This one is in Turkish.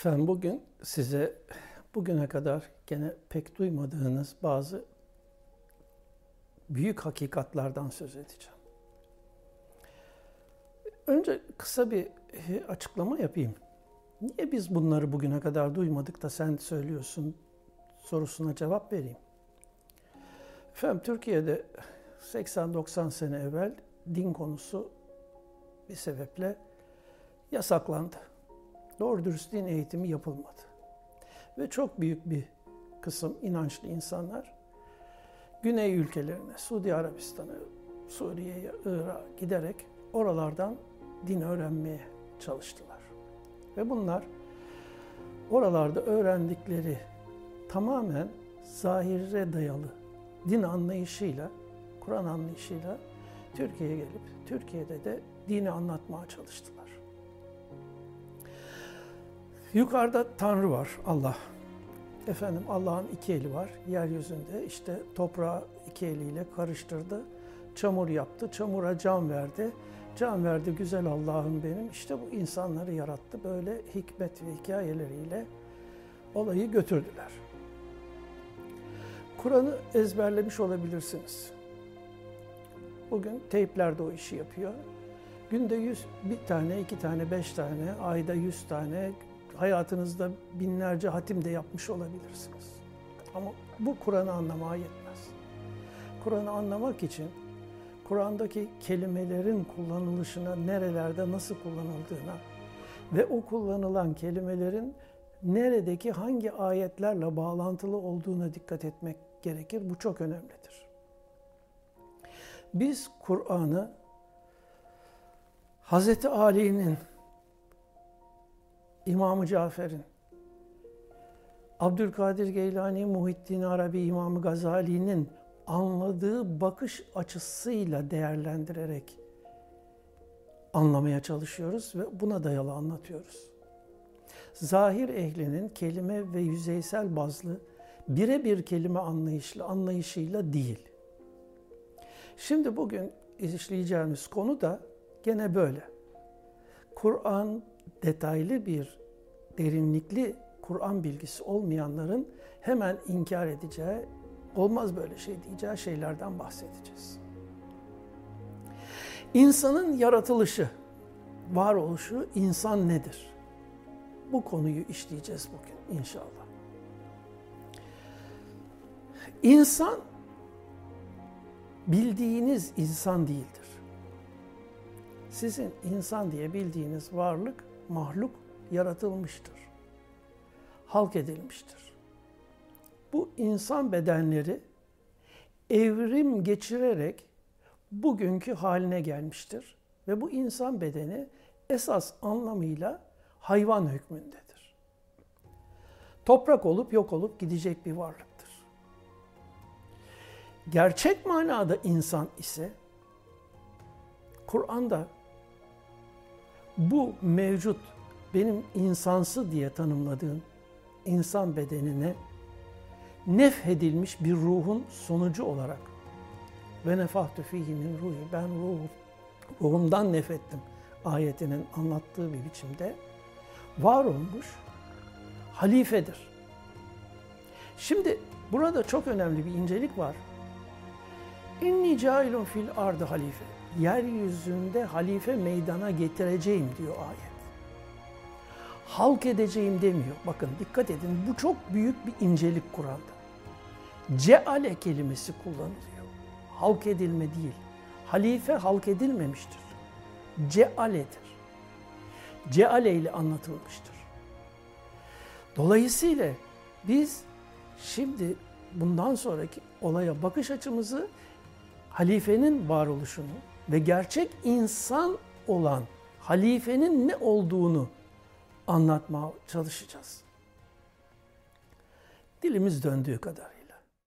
Efendim bugün size bugüne kadar gene pek duymadığınız bazı büyük hakikatlardan söz edeceğim. Önce kısa bir e, açıklama yapayım. Niye biz bunları bugüne kadar duymadık da sen söylüyorsun sorusuna cevap vereyim. Efendim Türkiye'de 80-90 sene evvel din konusu bir sebeple yasaklandı. Doğru dürüst din eğitimi yapılmadı. Ve çok büyük bir kısım inançlı insanlar Güney ülkelerine, Suudi Arabistan'a, Suriye'ye, Irak'a giderek oralardan din öğrenmeye çalıştılar. Ve bunlar oralarda öğrendikleri tamamen zahire dayalı din anlayışıyla, Kur'an anlayışıyla Türkiye'ye gelip Türkiye'de de dini anlatmaya çalıştılar. Yukarıda Tanrı var, Allah. Efendim Allah'ın iki eli var. Yeryüzünde işte toprağı iki eliyle karıştırdı. Çamur yaptı. Çamura can verdi. Can verdi güzel Allah'ım benim. İşte bu insanları yarattı. Böyle hikmet ve hikayeleriyle olayı götürdüler. Kur'an'ı ezberlemiş olabilirsiniz. Bugün teyplerde o işi yapıyor. Günde yüz, bir tane, iki tane, beş tane, ayda yüz tane, hayatınızda binlerce hatim de yapmış olabilirsiniz. Ama bu Kur'an'ı anlamaya yetmez. Kur'an'ı anlamak için Kur'an'daki kelimelerin kullanılışına, nerelerde nasıl kullanıldığına ve o kullanılan kelimelerin neredeki hangi ayetlerle bağlantılı olduğuna dikkat etmek gerekir. Bu çok önemlidir. Biz Kur'an'ı Hz. Ali'nin, İmam-ı Cafer'in, Abdülkadir Geylani, Muhittin Arabi, İmam Gazali'nin anladığı bakış açısıyla değerlendirerek anlamaya çalışıyoruz ve buna dayalı anlatıyoruz. Zahir ehlinin kelime ve yüzeysel bazlı birebir kelime anlayışlı anlayışıyla değil. Şimdi bugün işleyeceğimiz konu da gene böyle. Kur'an detaylı bir, derinlikli Kur'an bilgisi olmayanların hemen inkar edeceği, olmaz böyle şey diyeceği şeylerden bahsedeceğiz. İnsanın yaratılışı, varoluşu, insan nedir? Bu konuyu işleyeceğiz bugün inşallah. İnsan bildiğiniz insan değildir. Sizin insan diye bildiğiniz varlık, mahluk yaratılmıştır. Halk edilmiştir. Bu insan bedenleri evrim geçirerek bugünkü haline gelmiştir. Ve bu insan bedeni esas anlamıyla hayvan hükmündedir. Toprak olup yok olup gidecek bir varlıktır. Gerçek manada insan ise Kur'an'da bu mevcut benim insansı diye tanımladığım insan bedenine nefhedilmiş bir ruhun sonucu olarak ve nefahtü fihi min ruhi ben ruh, ruhumdan nefettim ayetinin anlattığı bir biçimde var olmuş halifedir. Şimdi burada çok önemli bir incelik var. İnni cailun fil ardı halife yeryüzünde halife meydana getireceğim diyor ayet. Halk edeceğim demiyor. Bakın dikkat edin bu çok büyük bir incelik Kur'an'da. Ceale kelimesi kullanılıyor. Halk edilme değil. Halife halk edilmemiştir. Cealedir. Ceale ile anlatılmıştır. Dolayısıyla biz şimdi bundan sonraki olaya bakış açımızı halifenin varoluşunu ve gerçek insan olan halifenin ne olduğunu anlatmaya çalışacağız. Dilimiz döndüğü kadar.